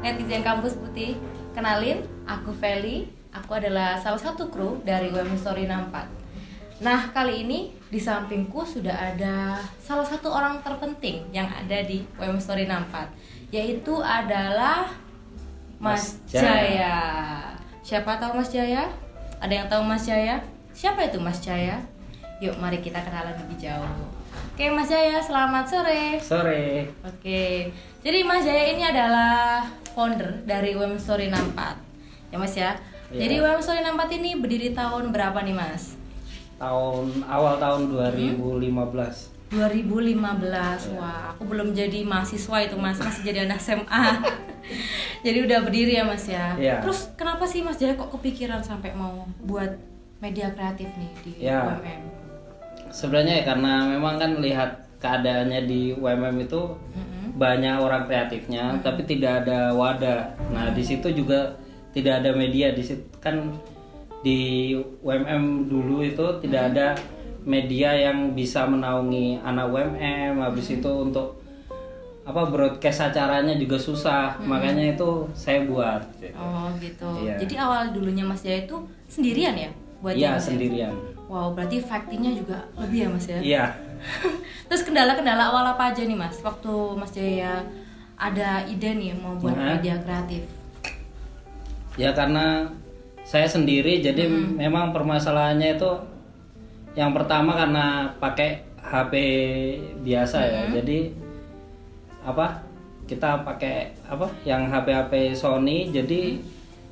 netizen kampus putih. Kenalin, aku Feli. Aku adalah salah satu kru dari WM Story 64. Nah, kali ini di sampingku sudah ada salah satu orang terpenting yang ada di WM Story 64, yaitu adalah Mas, Mas Jaya. Jaya. Siapa tahu Mas Jaya? Ada yang tahu Mas Jaya? Siapa itu Mas Jaya? Yuk, mari kita kenalan lebih jauh. Oke, Mas Jaya, selamat sore. Sore. Oke, jadi Mas Jaya ini adalah founder dari WM Story 64 Ya Mas ya? Iya. Jadi WM Story 64 ini berdiri tahun berapa nih Mas? Tahun awal tahun 2015. 2015, wah aku belum jadi mahasiswa itu Mas, masih jadi anak SMA Jadi udah berdiri ya Mas ya? Iya. Terus kenapa sih Mas Jaya kok kepikiran sampai mau buat media kreatif nih di Iya. WMM? Sebenarnya ya karena memang kan lihat keadaannya di UMM itu Mm-mm. Banyak orang kreatifnya, tapi tidak ada wadah. Nah di situ juga tidak ada media. Di situ kan di UMM dulu itu tidak ada media yang bisa menaungi anak UMM. Habis itu untuk apa broadcast acaranya juga susah. Makanya itu saya buat. Oh gitu, Iya. jadi awal dulunya Mas Jaya itu sendirian ya? Buat Iya ya? sendirian. Wow, berarti fightingnya juga lebih ya Mas ya? Iya. Terus kendala-kendala awal apa aja nih Mas? Waktu Mas Jaya ada ide nih mau buat Nah. media kreatif. Ya karena saya sendiri jadi memang permasalahannya itu yang pertama karena pakai HP biasa ya. Jadi apa? Kita pakai apa? Yang HP-HP Sony jadi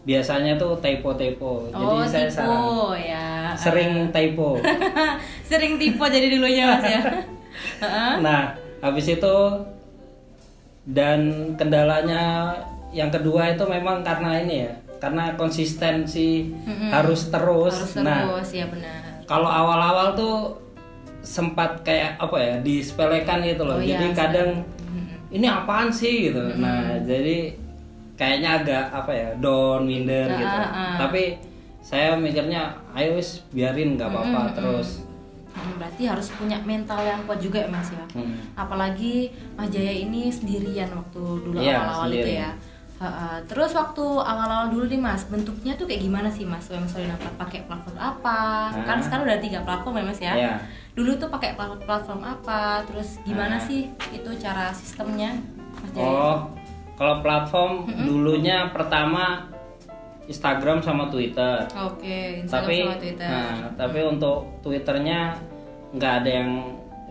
biasanya tuh typo-typo. Jadi oh, saya tipe sarang- ya. sering typo. Sering tipe jadi dulunya Mas ya. Nah, habis itu dan kendalanya yang kedua itu memang karena ini ya, karena konsistensi Mm-mm. harus terus. Harus Nah, terus ya benar. kalau awal-awal tuh sempat kayak apa ya, disepelekan gitu loh. Oh iya, jadi kadang Mm-mm. ini apaan sih gitu. Nah, jadi kayaknya agak apa ya, down, minder Ah, gitu. ah, ah. Tapi saya mikirnya, ayo wis biarin nggak apa-apa terus. Hmm, berarti harus punya mental yang kuat juga ya Mas ya. Hmm. Apalagi Mas Jaya ini sendirian waktu dulu Iya, awal-awal itu ya. Heeh. Terus waktu awal-awal dulu nih Mas, bentuknya tuh kayak gimana sih Mas? WM Story Nampak pakai platform apa? Ah. Kan sekarang udah tiga platform ya Mas ya. Iya. Dulu tuh pakai plat- platform apa? Terus gimana sih itu cara sistemnya Mas Jaya? Oh, kalau platform dulunya pertama Instagram sama Twitter. Oke, Instagram tapi sama Twitter. nah, tapi untuk Twitternya nggak ada yang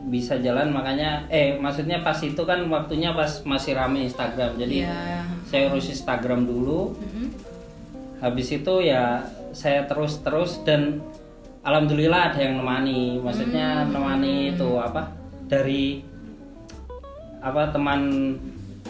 bisa jalan makanya eh maksudnya pas itu kan waktunya pas masih rame Instagram. Jadi Iya. saya urus Instagram dulu. Mm-mm. Habis itu ya saya terus-terus dan alhamdulillah ada yang nemani. Maksudnya Hmm. nemani itu apa? Dari apa teman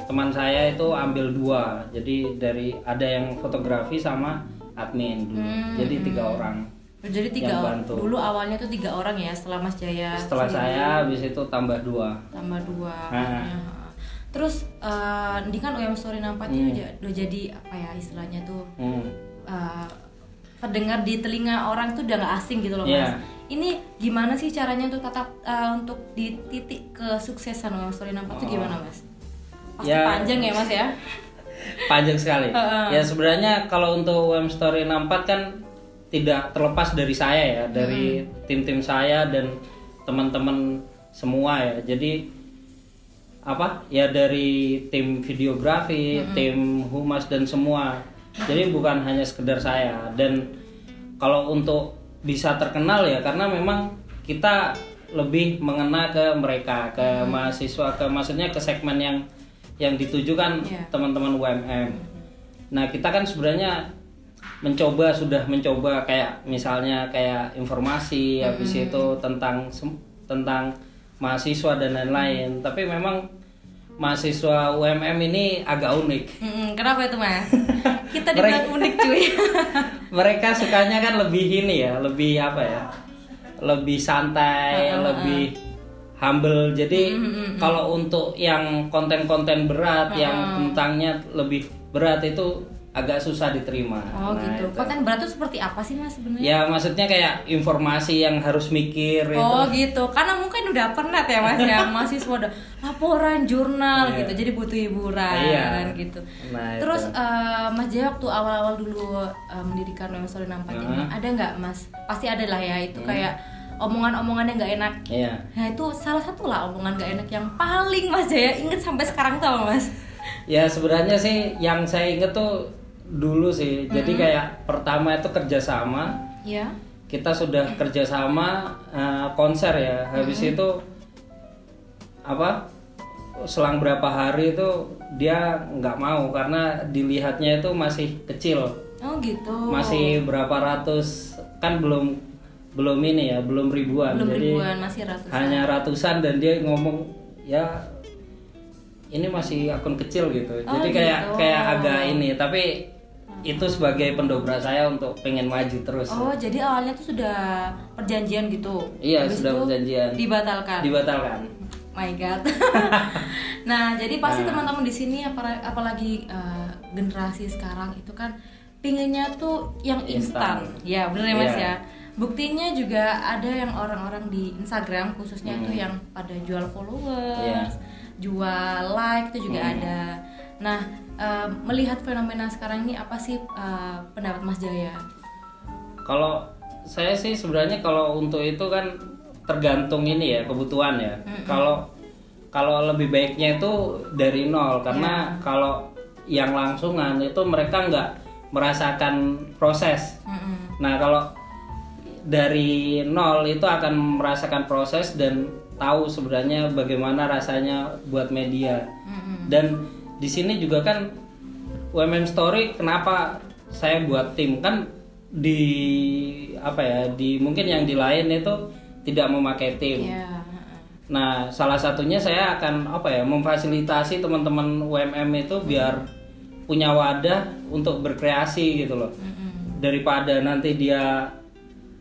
teman saya itu ambil dua. Jadi dari ada yang fotografi sama admin dulu. Hmm. Jadi tiga orang. Jadi tiga Yang orang. bantu. Dulu awalnya tuh tiga orang ya setelah Mas Jaya. Setelah sendiri. saya habis itu tambah dua. tambah dua Nah. terus eh, ini kan UM Story 64 ini Hmm. udah, udah jadi apa ya istilahnya tuh Hmm. eh, terdengar di telinga orang tuh udah nggak asing gitu loh Iya. mas ini gimana sih caranya untuk tetap eh, untuk di titik kesuksesan UM Story 64 itu gimana mas pasti Ya. panjang ya mas ya Panjang sekali. Ya sebenarnya kalau untuk UM Story 64 kan tidak terlepas dari saya ya, dari tim-tim saya dan teman-teman semua ya. Jadi apa? Ya dari tim videografi, tim humas dan semua. Jadi bukan hanya sekedar saya dan kalau untuk bisa terkenal ya karena memang kita lebih mengena ke mereka, ke mahasiswa, ke maksudnya ke segmen yang yang ditujukan Iya. teman-teman UMM. Nah, kita kan sebenarnya mencoba sudah mencoba kayak misalnya kayak informasi habis itu tentang tentang mahasiswa dan lain-lain. Tapi memang mahasiswa UMM ini agak unik. Mm-mm, kenapa itu mas kita dibilang unik cuy Mereka sukanya kan lebih ini ya, lebih apa ya? Lebih santai, lebih humble. Jadi kalau untuk yang konten-konten berat yang tentangnya lebih berat itu agak susah diterima. Oh Nah, gitu. itu. Konten berat tuh seperti apa sih mas sebenarnya? Ya maksudnya kayak informasi yang harus mikir Oh itu. gitu, karena mungkin udah penat ya mas ya mahasiswa udah laporan jurnal Iya. gitu, jadi butuh hiburan Iya. gitu. Nah, Terus itu. eh, Mas Jaya waktu awal-awal dulu eh, mendirikan Story 64 ini, Heeh. ada nggak Mas? Pasti ada lah ya itu Hmm. kayak omongan-omongan yang nggak enak. Iya. Nah itu salah satu lah omongan gak enak yang paling Mas Jaya inget sampai sekarang apa, Mas. Ya sebenarnya sih yang saya inget tuh dulu sih. Jadi kayak pertama itu kerjasama. Ya. Kita sudah kerjasama eh, konser ya. Habis itu apa? Selang berapa hari itu dia nggak mau karena dilihatnya itu masih kecil. Oh gitu. Masih berapa ratus kan belum belum ini ya belum ribuan. belum Jadi ribuan masih ratusan. hanya ratusan dan dia ngomong ya ini masih akun kecil gitu Oh, jadi kayak gitu. kayak agak ini tapi itu sebagai pendobrak saya untuk pengen maju terus Oh jadi awalnya tuh sudah perjanjian gitu. Iya, Habis sudah perjanjian. Dibatalkan. dibatalkan My God. nah, jadi pasti Nah. teman-teman di sini apalagi, eh, generasi sekarang itu kan pinginnya tuh yang instan. Ya, bener ya Mas Iya. ya. Buktinya juga ada yang orang-orang di Instagram khususnya Hmm. itu yang pada jual followers, Iya. jual like itu juga Hmm. ada. Nah, eh, melihat fenomena sekarang ini apa sih eh, pendapat Mas Jaya? kalau saya sih sebenarnya kalau untuk itu kan tergantung ini ya kebutuhan ya kalau kalau lebih baiknya itu dari nol karena Iya. kalau yang langsungan itu mereka nggak merasakan proses Mm-mm. Nah, kalau dari nol itu akan merasakan proses dan tahu sebenarnya bagaimana rasanya buat media. Dan di sini juga kan UMM Story kenapa saya buat tim kan di apa ya di mungkin yang di lain itu tidak memakai tim. Iya. Nah, salah satunya saya akan apa ya memfasilitasi teman-teman UMM itu biar punya wadah untuk berkreasi gitu loh Mm-mm. daripada nanti dia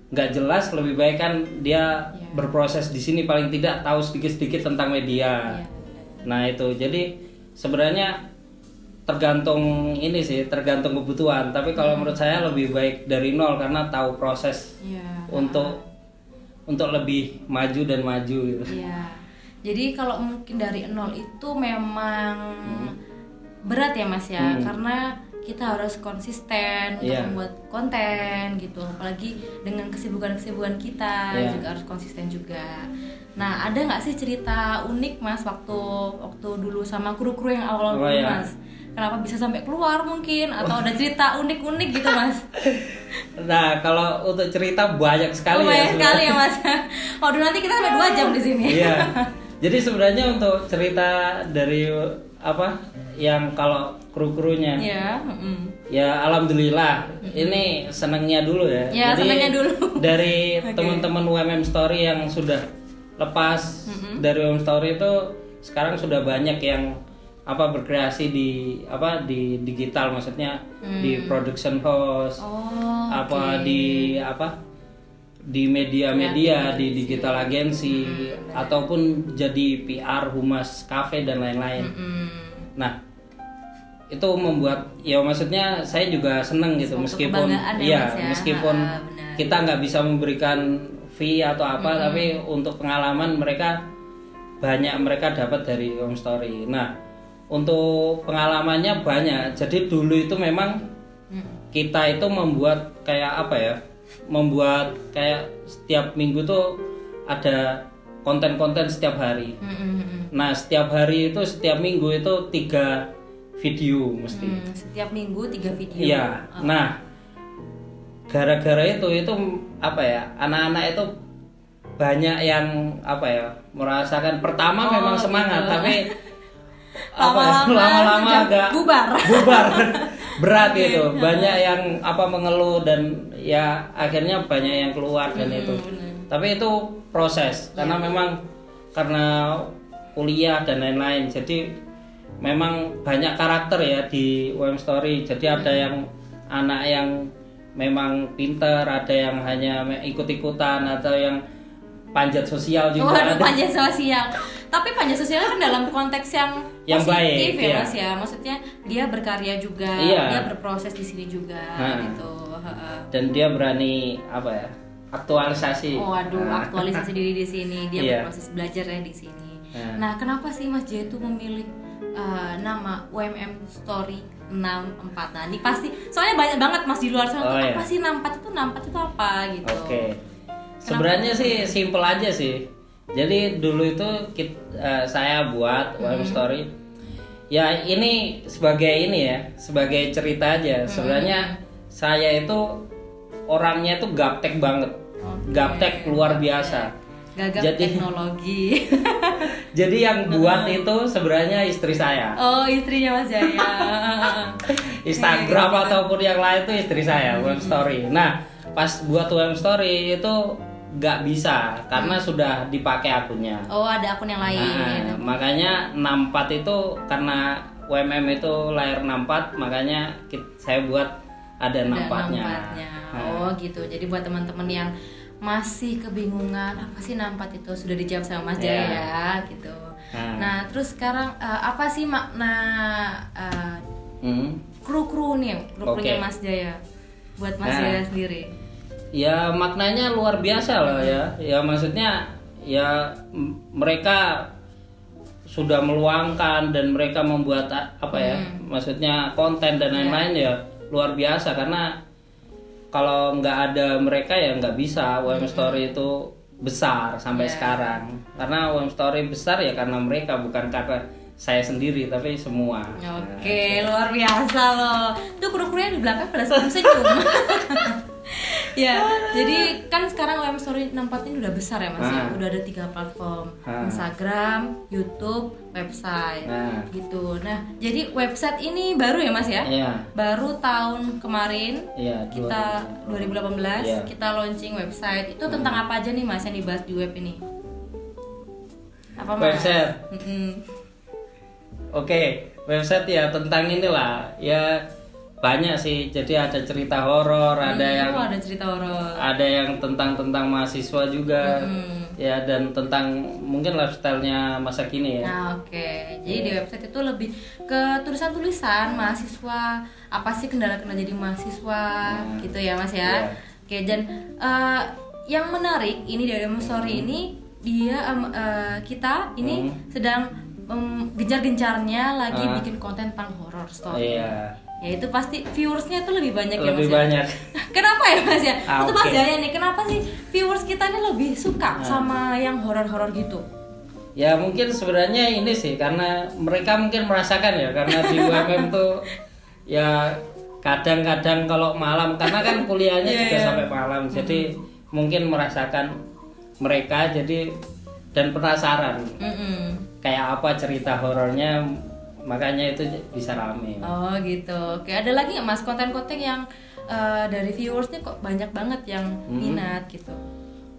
nggak jelas lebih baik kan dia Iya. berproses di sini paling tidak tahu sedikit-sedikit tentang media. Iya. Nah itu jadi sebenarnya tergantung ini sih tergantung kebutuhan. Tapi kalau menurut saya lebih baik dari nol karena tahu proses Iya. untuk untuk lebih maju dan maju gitu. Iya. Jadi kalau mungkin dari nol itu memang berat ya Mas ya, Hmm. karena kita harus konsisten untuk Iya. membuat konten gitu. Apalagi dengan kesibukan-kesibukan kita Iya. juga harus konsisten juga. Nah, ada nggak sih cerita unik Mas waktu waktu dulu sama kru-kru yang awal Oh, dulu iya. Mas? Kenapa bisa sampai keluar mungkin atau ada cerita unik-unik gitu Mas? Nah kalau untuk cerita banyak sekali oh, ya. banyak sekali ya. Mas. Waduh nanti kita sampai dua jam di sini. Iya. Jadi sebenarnya untuk cerita dari apa yang kalau kru-krunya Iya. mm-mm. ya alhamdulillah ini senangnya dulu ya. Ya, senangnya dulu. Dari Oke. teman-teman UMM Story yang sudah lepas dari UMM Story itu sekarang sudah banyak yang apa berkreasi di apa di digital maksudnya di production house Oh. apa di apa di media-media di digital agensi ataupun jadi PR humas kafe dan lain-lain. Mm. Nah, itu membuat ya maksudnya saya juga seneng gitu Suatu meskipun ya, iya ya. meskipun benar. kita nggak bisa memberikan fee atau apa tapi untuk pengalaman mereka banyak mereka dapat dari home story. Nah, untuk pengalamannya banyak. Jadi dulu itu memang Mm. kita itu membuat kayak apa ya membuat kayak setiap minggu tuh ada konten-konten setiap hari Mm, mm, mm. nah setiap hari itu setiap minggu itu tiga video mesti. Hmm, setiap minggu tiga video. iya nah gara-gara itu itu apa ya anak-anak itu banyak yang apa ya merasakan pertama Oh, memang semangat gitu. tapi apa ya, Lama-lama agak bubar. bubar berat gitu. banyak yang apa mengeluh dan ya akhirnya banyak yang keluar dan itu. tapi itu proses karena memang karena kuliah dan lain-lain jadi memang banyak karakter ya di UM Story jadi ada yang anak yang memang pinter ada yang hanya ikut-ikutan atau yang panjat sosial juga Waduh ada panjat sosial. tapi panja sosialnya kan dalam konteks yang Yang positif baik, ya iya. mas ya maksudnya dia berkarya juga Iya. dia berproses di sini juga Nah. gitu dan dia berani apa ya aktualisasi Oh, aduh, aktualisasi diri di sini, dia Iya. berproses belajar ya di sini. Nah. Nah, kenapa sih Mas Jaya itu memilih uh, nama UMM Story 64? Nah, ini pasti soalnya banyak banget Mas di luar sana Oh, tuh iya. apa sih 64 itu 64 itu apa gitu. Oke. Sebenarnya sih simple aja sih. Jadi dulu itu kit- eh, saya buat Hmm. web story. Ya ini sebagai ini ya, sebagai cerita aja. Hmm. Sebenarnya saya itu orangnya itu gaptek banget. Oke. Gaptek luar biasa. Gagap Jadi- teknologi. Jadi yang buat itu sebenarnya istri saya. oh, istrinya Mas Jaya. Instagram Iya, ataupun yang lain itu istri saya web story. Nah pas buat web story itu nggak bisa karena sudah dipakai akunnya. oh, ada akun yang lain. Nah, makanya 64 itu karena WMM itu layar 64 makanya saya buat ada Ada 64-nya. 64-nya. Nah, Oh gitu. Jadi buat teman-teman yang masih kebingungan apa sih 64 itu sudah dijawab sama Mas Jaya Iya. ya gitu. Nah. Nah, terus sekarang eh, apa sih makna eh, hmm. kru-kru nih, kru-krunya Oke. Mas Jaya buat Mas Nah. Jaya sendiri? Ya maknanya luar biasa loh ya. Ya maksudnya ya mereka sudah meluangkan dan mereka membuat apa ya? Maksudnya konten dan lain-lain ya luar biasa karena kalau nggak ada mereka ya nggak bisa WM Story itu besar sampai Iya. sekarang. Karena WM Story besar ya karena mereka bukan karena saya sendiri tapi semua. Oke, luar biasa loh. Tuh kru-krunya di belakang pada senyum-senyum. ya, jadi kan sekarang WM Story 64 ini udah besar ya Mas ya. Nah. Udah ada tiga platform. Nah. Instagram, YouTube, website. Nah. Gitu. Nah, jadi website ini baru ya Mas ya? Iya. Baru tahun kemarin Iya, kita 2018 Iya. kita launching website. Itu tentang apa aja nih Mas yang dibahas di web ini? Apa Mas? Website. Mm-mm. Oke, website ya tentang inilah ya banyak sih. Jadi ada cerita horor, ada Hmm, yang oh, ada cerita horor. ada yang tentang tentang mahasiswa juga, Hmm. ya dan tentang mungkin lifestyle-nya masa kini ya. Nah, oke. Jadi di website itu lebih ke tulisan-tulisan mahasiswa, apa sih kendala-kendala jadi mahasiswa Nah, gitu ya, Mas ya. Oke, dan eh, yang menarik ini dari Mas Story ini dia em, eh, kita ini Hmm. sedang em, gencar-gencarnya lagi Ah. bikin konten tentang horror story. Iya, Ya itu pasti viewersnya itu lebih banyak ya, lebih Mas ya. banyak. Kenapa ya Mas ya? Ah, itu Mas. Jaya nih, kenapa sih viewers kita ini lebih suka Nah. sama yang horor-horor gitu? Ya mungkin sebenarnya ini sih karena mereka mungkin merasakan ya karena di UMM tuh ya kadang-kadang kalau malam karena kan kuliahnya Iya, juga iya. sampai malam jadi mungkin merasakan mereka jadi dan penasaran Mm-mm. kayak apa cerita horornya makanya itu bisa rame. Oh gitu. Oke, ada lagi nggak mas konten-konten yang eh, dari viewersnya kok banyak banget yang Hmm. minat gitu?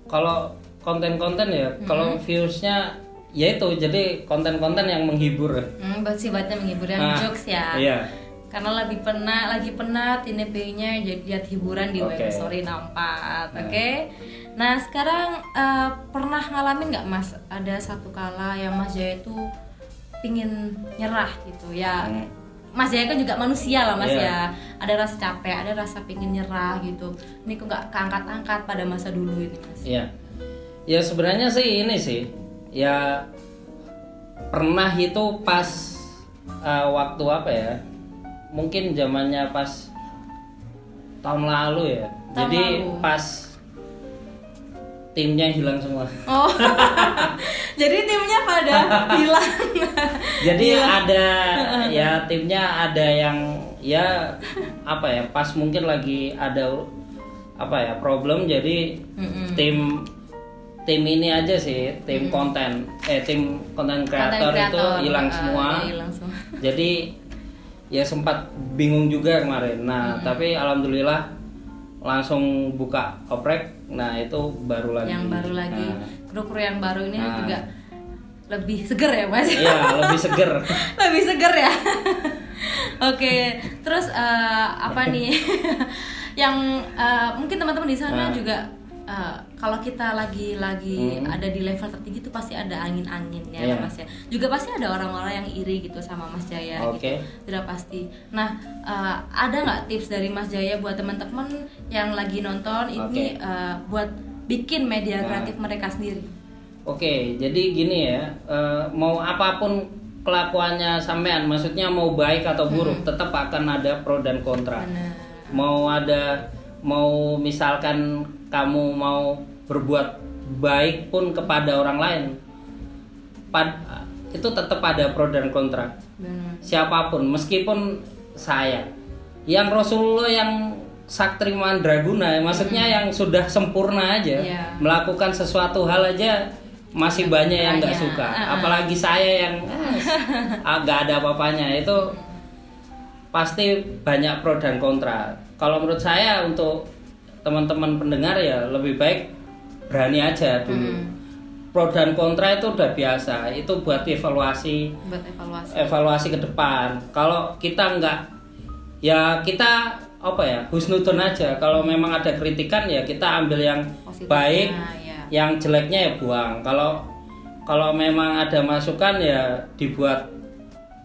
Kalau konten-konten ya kalau viewsnya ya itu jadi konten-konten yang menghibur. Hmm, sifatnya menghibur yang Ah, jokes ya. Iya. Karena lebih penat, lagi penat ini pengennya jadi lihat hiburan di web story 64, oke? Nah sekarang eh, pernah ngalamin nggak mas ada satu kala yang mas Jaya itu pingin nyerah gitu ya? Hmm. Mas Jaya kan juga manusia lah mas Iya. ya Ada rasa capek, ada rasa pingin nyerah gitu Ini kok nggak keangkat-angkat pada masa dulu ini mas Iya. Ya sebenarnya sih ini sih. Ya pernah itu pas uh, waktu apa ya? Mungkin zamannya pas tahun lalu ya. Tahun Jadi lalu. pas timnya hilang semua. Oh, jadi timnya pada hilang Jadi Iya. ada ya timnya ada yang ya apa ya? Pas mungkin lagi ada apa ya problem jadi Mm-mm. tim tim ini aja sih tim konten eh tim konten kreator itu hilang eh, semua hilang semua. jadi ya sempat bingung juga kemarin nah tapi alhamdulillah langsung buka oprek nah itu baru lagi. Yang baru lagi, Nah, kru-kru yang baru ini Nah. juga lebih seger ya mas? Iya lebih seger. Lebih seger ya? Oke terus eh, apa nih? Yang eh, mungkin teman-teman di sana Nah. juga eh, kalau kita lagi lagi Hmm. ada di level tertinggi itu pasti ada angin-anginnya Iya. Mas ya. Juga pasti ada orang-orang yang iri gitu sama Mas Jaya Oke. gitu. Sudah pasti. Nah, eh, ada nggak tips dari Mas Jaya buat teman-teman yang lagi nonton ini Oke. eh, buat bikin media Nah. kreatif mereka sendiri? Oke, jadi gini ya, mau apa pun kelakuannya sampean, maksudnya mau baik atau buruk, tetap akan ada pro dan kontra. Mau ada, mau misalkan kamu mau berbuat baik pun kepada orang lain, pad- itu tetap ada pro dan kontra. Benar. Siapa pun, meskipun saya, yang Rasulullah yang Saktri Mandraguna, maksudnya yang sudah sempurna aja, Iya. melakukan sesuatu hal aja masih banyak yang nggak Banyak. suka. Ah, ah. Apalagi saya yang ah, nggak ada apa-apanya itu pasti banyak pro dan kontra. Kalau menurut saya untuk teman-teman pendengar ya lebih baik berani aja dulu. Hmm. Pro dan kontra itu udah biasa. Itu buat evaluasi Buat evaluasi. evaluasi ke depan. Kalau kita nggak ya kita apa ya husnudon aja. Kalau memang ada kritikan ya kita ambil yang Positifnya, baik, ya. yang jeleknya ya buang. Kalau kalau memang ada masukan ya dibuat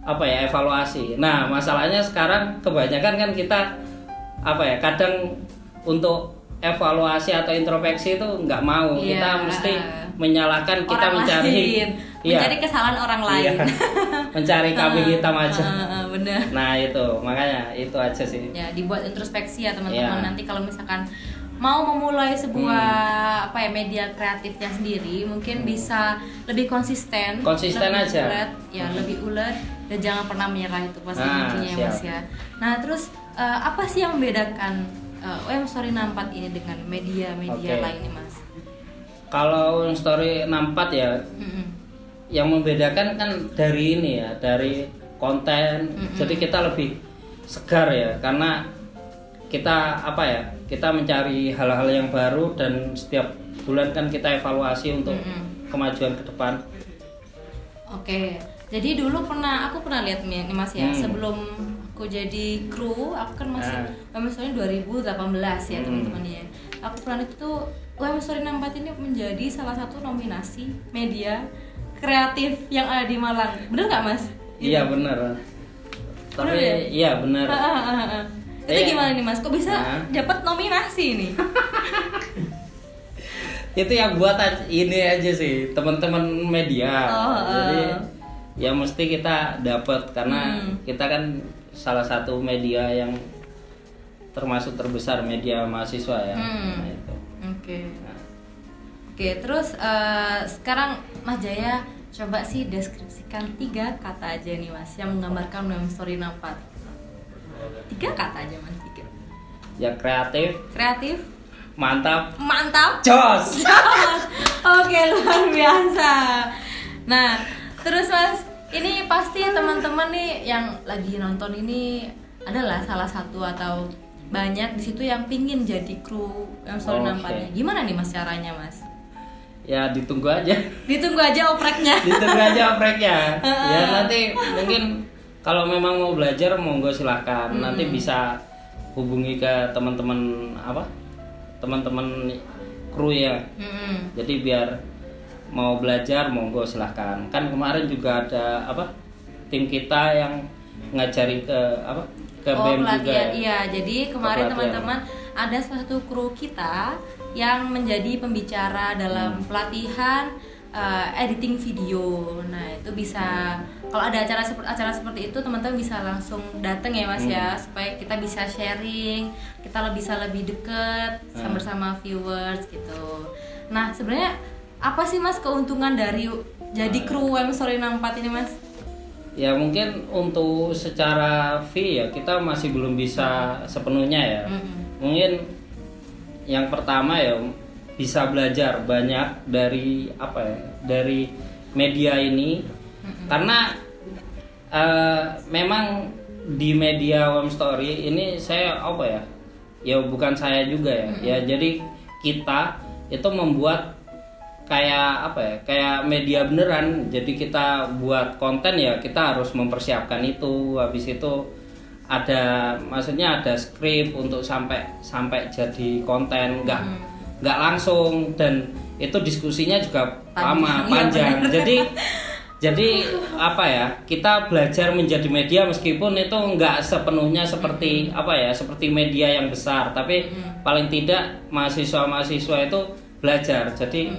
apa ya evaluasi. Nah masalahnya sekarang kebanyakan kan kita apa ya kadang untuk evaluasi atau introspeksi itu nggak mau. Iya. Kita mesti menyalahkan kita Orang mencari lain. Iya. mencari kesalahan orang lain. Iya. mencari kambing hitam aja. Ah, ah, bener. Nah itu makanya itu aja sih. Ya dibuat introspeksi ya teman-teman. Iya. Nanti kalau misalkan mau memulai sebuah Hmm. apa ya media kreatifnya sendiri, mungkin bisa lebih konsisten. Konsisten lebih aja. ulet, ya lebih ulet dan jangan pernah menyerah itu pasti Nah, kuncinya ya, Mas ya. Nah terus eh, apa sih yang membedakan uh, OM Story 64 ini dengan media-media Oke. lain nih Mas? Kalau story 64 ya Mm-mm. yang membedakan kan dari ini ya dari konten. Mm-mm. Jadi kita lebih segar ya karena kita apa ya kita mencari hal-hal yang baru dan setiap bulan kan kita evaluasi untuk Mm-mm. kemajuan ke depan. Oke, jadi dulu pernah aku pernah lihat nih nih, Mas ya Hmm. sebelum aku jadi kru, aku kan masih Ah. UM Story 2018 ya Hmm. teman-teman ya. Aku pernah itu UM Story 64 ini menjadi salah satu nominasi media kreatif yang ada di Malang. Bener nggak Mas? Gitu. Iya benar. Tapi Bener ya? iya benar. Ah, ah, ah, ah. Itu Iya. gimana nih Mas? Kok bisa Nah. dapat nominasi nih? itu yang buat ini aja sih teman-teman media Oh, jadi eh. ya mesti kita dapat karena Hmm. kita kan salah satu media yang termasuk terbesar media mahasiswa ya Hmm. Nah, itu. Oke. Nah, Oke, terus eh, sekarang Mas Jaya coba sih deskripsikan tiga kata aja nih Mas yang menggambarkan Mem Story 64. Tiga kata aja Mas, tiga. ya kreatif Kreatif, mantap mantap, jos Oke, luar biasa. Nah, terus Mas, ini pasti teman-teman nih yang lagi nonton ini adalah salah satu atau banyak di situ yang pingin jadi kru Mem Story Oke. 64 nya. Gimana nih Mas caranya Mas? ya ditunggu aja Ditunggu aja opreknya. ditunggu aja opreknya ya nanti mungkin kalau memang mau belajar monggo silahkan nanti bisa hubungi ke teman-teman apa teman-teman kru ya Mm-mm. jadi biar mau belajar monggo silahkan kan kemarin juga ada apa tim kita yang ngajari ke apa ke oh BEM juga ya. iya jadi kemarin teman-teman ada salah satu kru kita yang menjadi pembicara dalam Hmm. pelatihan eh, editing video nah itu bisa kalau ada acara seperti acara seperti itu teman-teman bisa langsung datang ya mas Hmm. ya supaya kita bisa sharing kita lebih bisa lebih deket sama Hmm. bersama viewers gitu nah sebenarnya apa sih mas keuntungan dari jadi Hmm. kru UM Story 64 ini mas? Ya mungkin untuk secara fee ya kita masih belum bisa sepenuhnya ya. Mm-mm. mungkin yang pertama ya bisa belajar banyak dari apa ya dari media ini. Karena eh, memang di media Web Story ini saya apa ya ya bukan saya juga ya. Ya jadi kita itu membuat kayak apa ya kayak media beneran. Jadi kita buat konten ya kita harus mempersiapkan itu. Habis itu ada maksudnya ada skrip untuk sampai sampai jadi konten. Nggak nggak langsung. Dan itu diskusinya juga Panjang, lama panjang. benar. jadi jadi apa ya kita belajar menjadi media meskipun itu nggak sepenuhnya seperti apa ya seperti media yang besar. Tapi paling tidak mahasiswa mahasiswa itu belajar jadi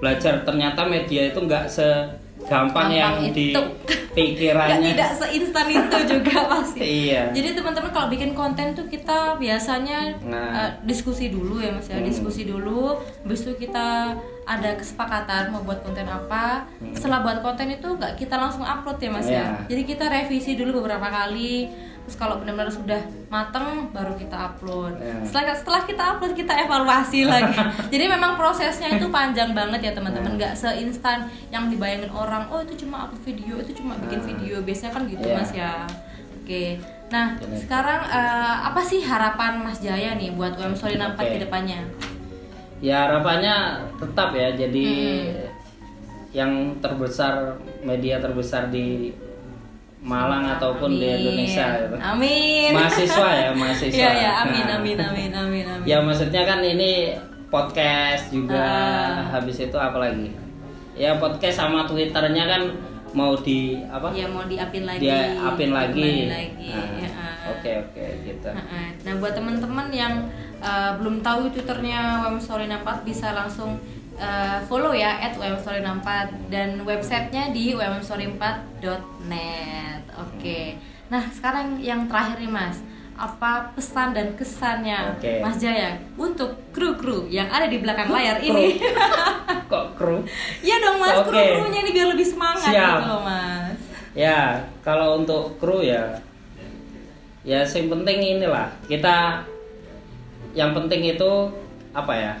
belajar ternyata media itu nggak segampang yang Gampang di itu. Nggak, pikirannya tidak seinstan itu juga pasti. Iya. Jadi teman-teman kalau bikin konten tuh kita biasanya Nah. eh, diskusi dulu ya mas ya, Hmm. diskusi dulu. Habis itu kita ada kesepakatan mau buat konten apa. Setelah buat konten itu nggak kita langsung upload ya mas ya. Hmm. Iya. Jadi kita revisi dulu beberapa kali. Terus kalau benar-benar sudah mateng baru kita upload. Iya. Setelah setelah kita upload kita evaluasi lagi. Jadi memang prosesnya itu panjang banget ya teman-teman. Iya. Nggak seinstan yang dibayangin orang. Oh itu cuma upload video, itu cuma bikin Nah. video. Biasanya kan gitu Iya. mas ya. Oke. Nah Benar. sekarang eh, apa sih harapan Mas Jaya nih buat UM Story 64 Oke. ke depannya? ya harapannya tetap ya jadi Hmm. yang terbesar media terbesar di Malang ataupun di. Indonesia gitu. Amin. mahasiswa ya mahasiswa Iya ya, amin Nah. amin amin amin amin. ya maksudnya kan ini podcast juga Ah. habis itu apa lagi ya podcast sama twitternya kan mau di apa Ya mau diapin lagi. dia apin lagi. Nah, ya, ah. oke oke gitu Nah, Nah, buat teman-teman yang uh, belum tahu twitternya WM Story 64 bisa langsung uh, follow ya at WM Story 64 dan websitenya di wmstory4.net. Oke. Nah, sekarang yang terakhir nih Mas, apa pesan dan kesannya Oke. Mas Jaya untuk kru-kru yang ada di belakang layar ini? kok kru Iya dong Mas, Oke. kru-krunya ini biar lebih semangat Siap. gitu loh Mas. Ya, kalau untuk kru ya, ya yang penting inilah kita, yang penting itu apa ya,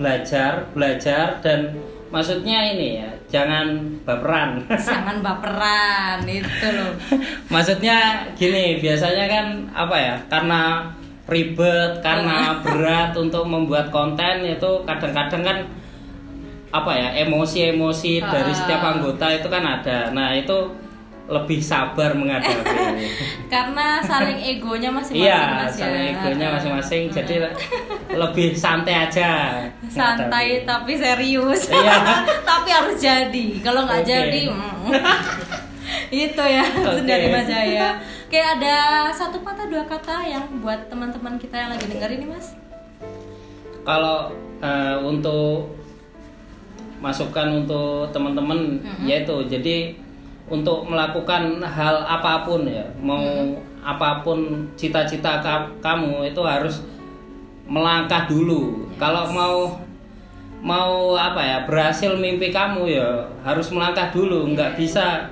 belajar, belajar dan maksudnya ini ya, jangan baperan. Jangan baperan itu loh. maksudnya gini, biasanya kan apa ya, karena ribet, karena berat untuk membuat konten itu kadang-kadang kan apa ya emosi-emosi dari setiap anggota itu kan ada. Nah itu lebih sabar menghadapi. karena saling egonya masing-masing iya, mas ya saling egonya masing-masing. Jadi lebih santai aja. santai tapi serius Iya. tapi harus jadi kalau nggak Oke. jadi mm. itu ya Oke. dari mas Jaya oke ada satu patah dua kata yang buat teman-teman kita yang lagi dengar ini mas Kalau eh, untuk masukan untuk teman-teman yaitu jadi untuk melakukan hal apa pun ya. Mau apa pun cita-cita ka- kamu itu harus melangkah dulu. Kalau mau mau apa ya berhasil mimpi kamu ya harus melangkah dulu. Nggak bisa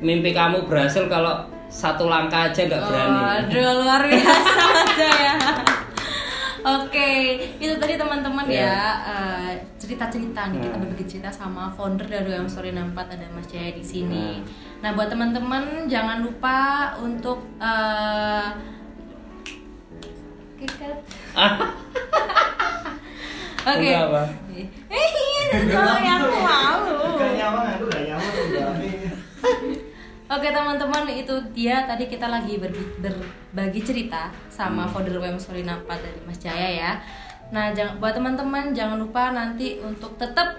mimpi kamu berhasil kalau satu langkah aja nggak berani. Oh, aduh luar biasa mas Jaya Oke, itu tadi teman-teman Ya. ya eh, cerita-cerita nih kita Nah. berbagi cerita sama founder dari UM Story 64 ada Mas Jaya di sini. Nah. Nah, buat teman-teman jangan lupa untuk eh Kikat. Oke. Apa? Eh, iya, yang malu. Gak nyaman, aku gak udah. Oke teman-teman itu dia tadi kita lagi berbi- berbagi cerita sama founder WM 64 dari Mas Jaya ya. Nah jangan buat teman-teman jangan lupa nanti untuk tetap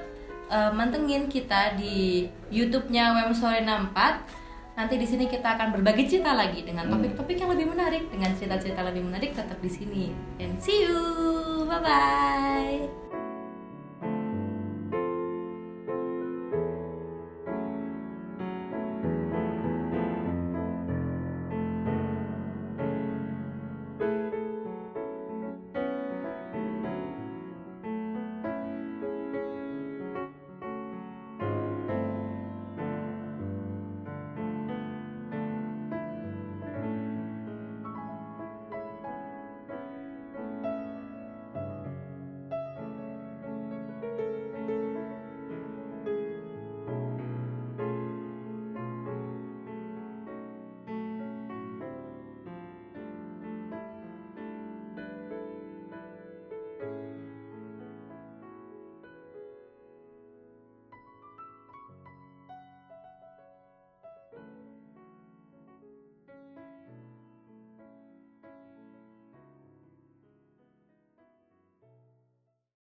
eh, mantengin kita di YouTube-nya WM Story 64. Nanti di sini kita akan berbagi cerita lagi dengan topik-topik yang lebih menarik dengan cerita-cerita lebih menarik tetap di sini. And see you. Bye bye.